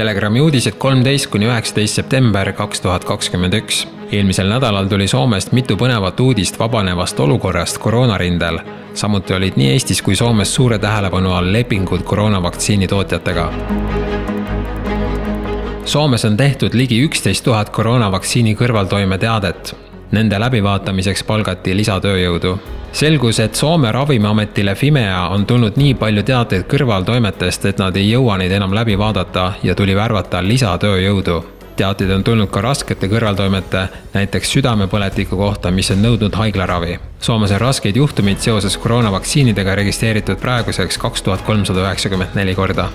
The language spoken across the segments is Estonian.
Telegrami uudised kolmteist kuni üheksateist september kaks tuhat kakskümmend üks. eelmisel nädalal tuli Soomest mitu põnevat uudist vabanevast olukorrast koroonarindel. samuti olid nii Eestis kui Soomes suure tähelepanu all lepingud koroonavaktsiini tootjatega. Soomes on tehtud ligi üksteist tuhat koroonavaktsiini kõrvaltoimeteadet. Nende läbivaatamiseks palgati lisatööjõudu selgus, et Soome Ravimiametile Fimea on tulnud nii palju teateid kõrvaltoimetest, et nad ei jõua neid enam läbi vaadata ja tuli värvata lisatööjõudu. teateid on tulnud ka raskete kõrvaltoimete, näiteks südamepõletiku kohta, mis on nõudnud haiglaravi. Soomes on raskeid juhtumeid seoses koroonavaktsiinidega registreeritud praeguseks kaks tuhat kolmsada üheksakümmend neli korda.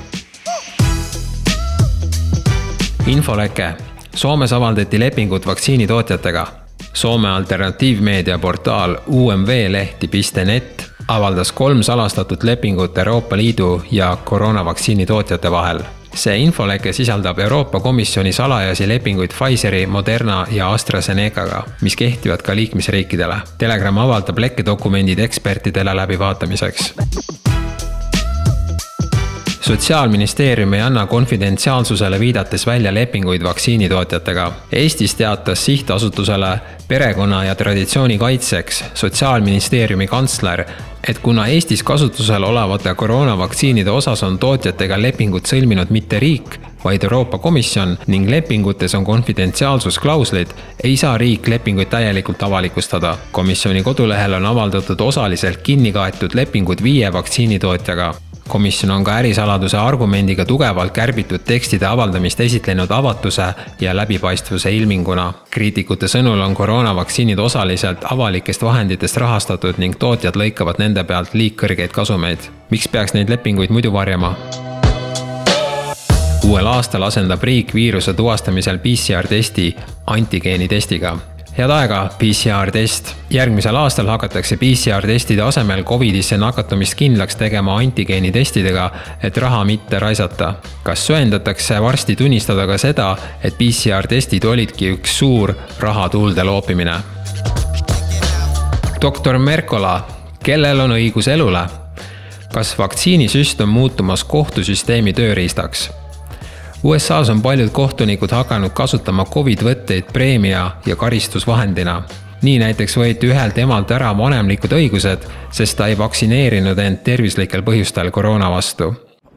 infoleke. Soomes avaldati lepingud vaktsiinitootjatega Soome alternatiivmeedia portaal umvlehti.net avaldas kolm salastatud lepingut Euroopa Liidu ja koroonavaktsiini tootjate vahel. see infoleke sisaldab Euroopa Komisjoni salajasi lepinguid Pfizeri, Moderna ja AstraZenecaga, mis kehtivad ka liikmesriikidele. Telegram avaldab lekkedokumendid ekspertidele läbivaatamiseks sotsiaalministeerium ei anna konfidentsiaalsusele viidates välja lepinguid vaktsiinitootjatega. Eestis teatas sihtasutusele Perekonna ja Traditsiooni Kaitseks Sotsiaalministeeriumi kantsler, et kuna Eestis kasutusel olevate koroonavaktsiinide osas on tootjatega lepingud sõlminud mitte riik, vaid Euroopa Komisjon ning lepingutes on konfidentsiaalsusklauslid, ei saa riik lepinguid täielikult avalikustada. komisjoni kodulehel on avaldatud osaliselt kinni kaetud lepingud viie vaktsiinitootjaga komisjon on ka ärisaladuse argumendiga tugevalt kärbitud tekstide avaldamist esitlenud avatuse ja läbipaistvuse ilminguna. kriitikute sõnul on koroonavaktsiinid osaliselt avalikest vahenditest rahastatud ning tootjad lõikavad nende pealt liigkõrgeid kasumeid. miks peaks neid lepinguid muidu varjama? uuel aastal asendab riik viiruse tuvastamisel PCR-testi antigeenitestiga head aega, PCR-test. järgmisel aastal hakatakse PCR-testide asemel Covidisse nakatumist kindlaks tegema antigeenitestidega, et raha mitte raisata. kas söandatakse varsti tunnistada ka seda, et PCR-testid olidki üks suur raha tuulde loopimine? doktor Merkola, kellel on õigus elule? kas vaktsiinisüst on muutumas kohtusüsteemi tööriistaks? USA-s on paljud kohtunikud hakanud kasutama Covid võtteid preemia ja karistusvahendina. nii näiteks võeti ühelt emalt ära vanemlikud õigused, sest ta ei vaktsineerinud end tervislikel põhjustel koroona vastu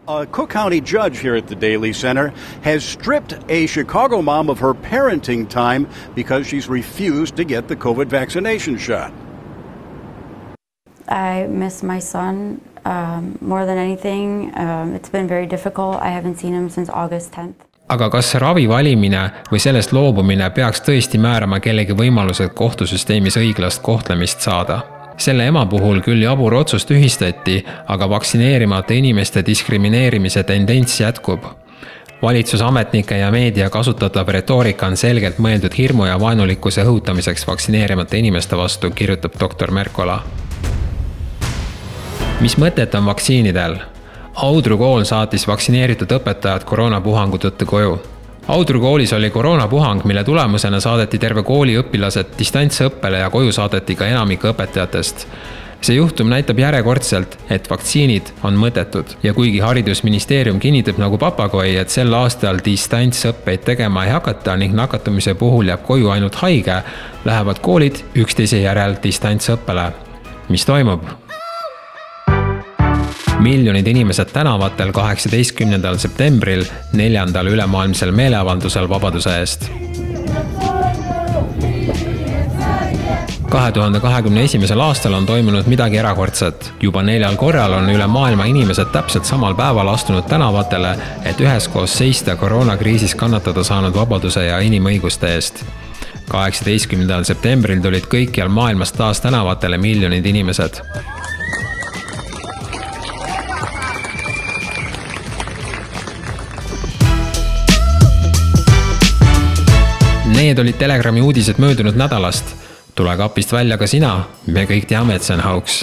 A Cook County judge here at the Daily Center has stripped a Chicago mom of her parenting time because she's refused to get the COVID vaccination shot. I miss my son um, more than anything. Um, it's been very difficult. I haven't seen him since August 10th. aga kas ravi valimine või sellest loobumine peaks tõesti määrama kellegi võimalused kohtusüsteemis õiglast kohtlemist saada? selle ema puhul küll jabur otsus tühistati, aga vaktsineerimata inimeste diskrimineerimise tendents jätkub valitsusametnike ja meedia kasutatav retoorika on selgelt mõeldud hirmu ja vaenulikkuse õhutamiseks vaktsineerimata inimeste vastu, kirjutab doktor Merkola mis mõtet on vaktsiinidel? Audru kool saatis vaktsineeritud õpetajad koroonapuhangu tõttu koju. Audru koolis oli koroonapuhang, mille tulemusena saadeti terve kooli õpilased distantsõppele ja koju saadeti ka enamik õpetajatest see juhtum näitab järjekordselt, et vaktsiinid on mõttetud ja kuigi haridusministeerium kinnitab nagu papagoi, et sel aastal distantsõppeid tegema ei hakata ning nakatumise puhul jääb koju ainult haige, lähevad koolid üksteise järel distantsõppele. mis toimub? Miljonid inimesed tänavatel kaheksateistkümnendal septembril neljandal ülemaailmsel meeleavaldusel vabaduse eest. kahe tuhande kahekümne esimesel aastal on toimunud midagi erakordset. juba neljal korral on üle maailma inimesed täpselt samal päeval astunud tänavatele, et üheskoos seista koroonakriisis kannatada saanud vabaduse ja inimõiguste eest kaheksateistkümnendal septembril tulid kõikjal maailmas taas tänavatele miljonid inimesed Need olid Telegrami uudised möödunud nädalast. tule kapist välja ka sina, me kõik teame, et see on hauks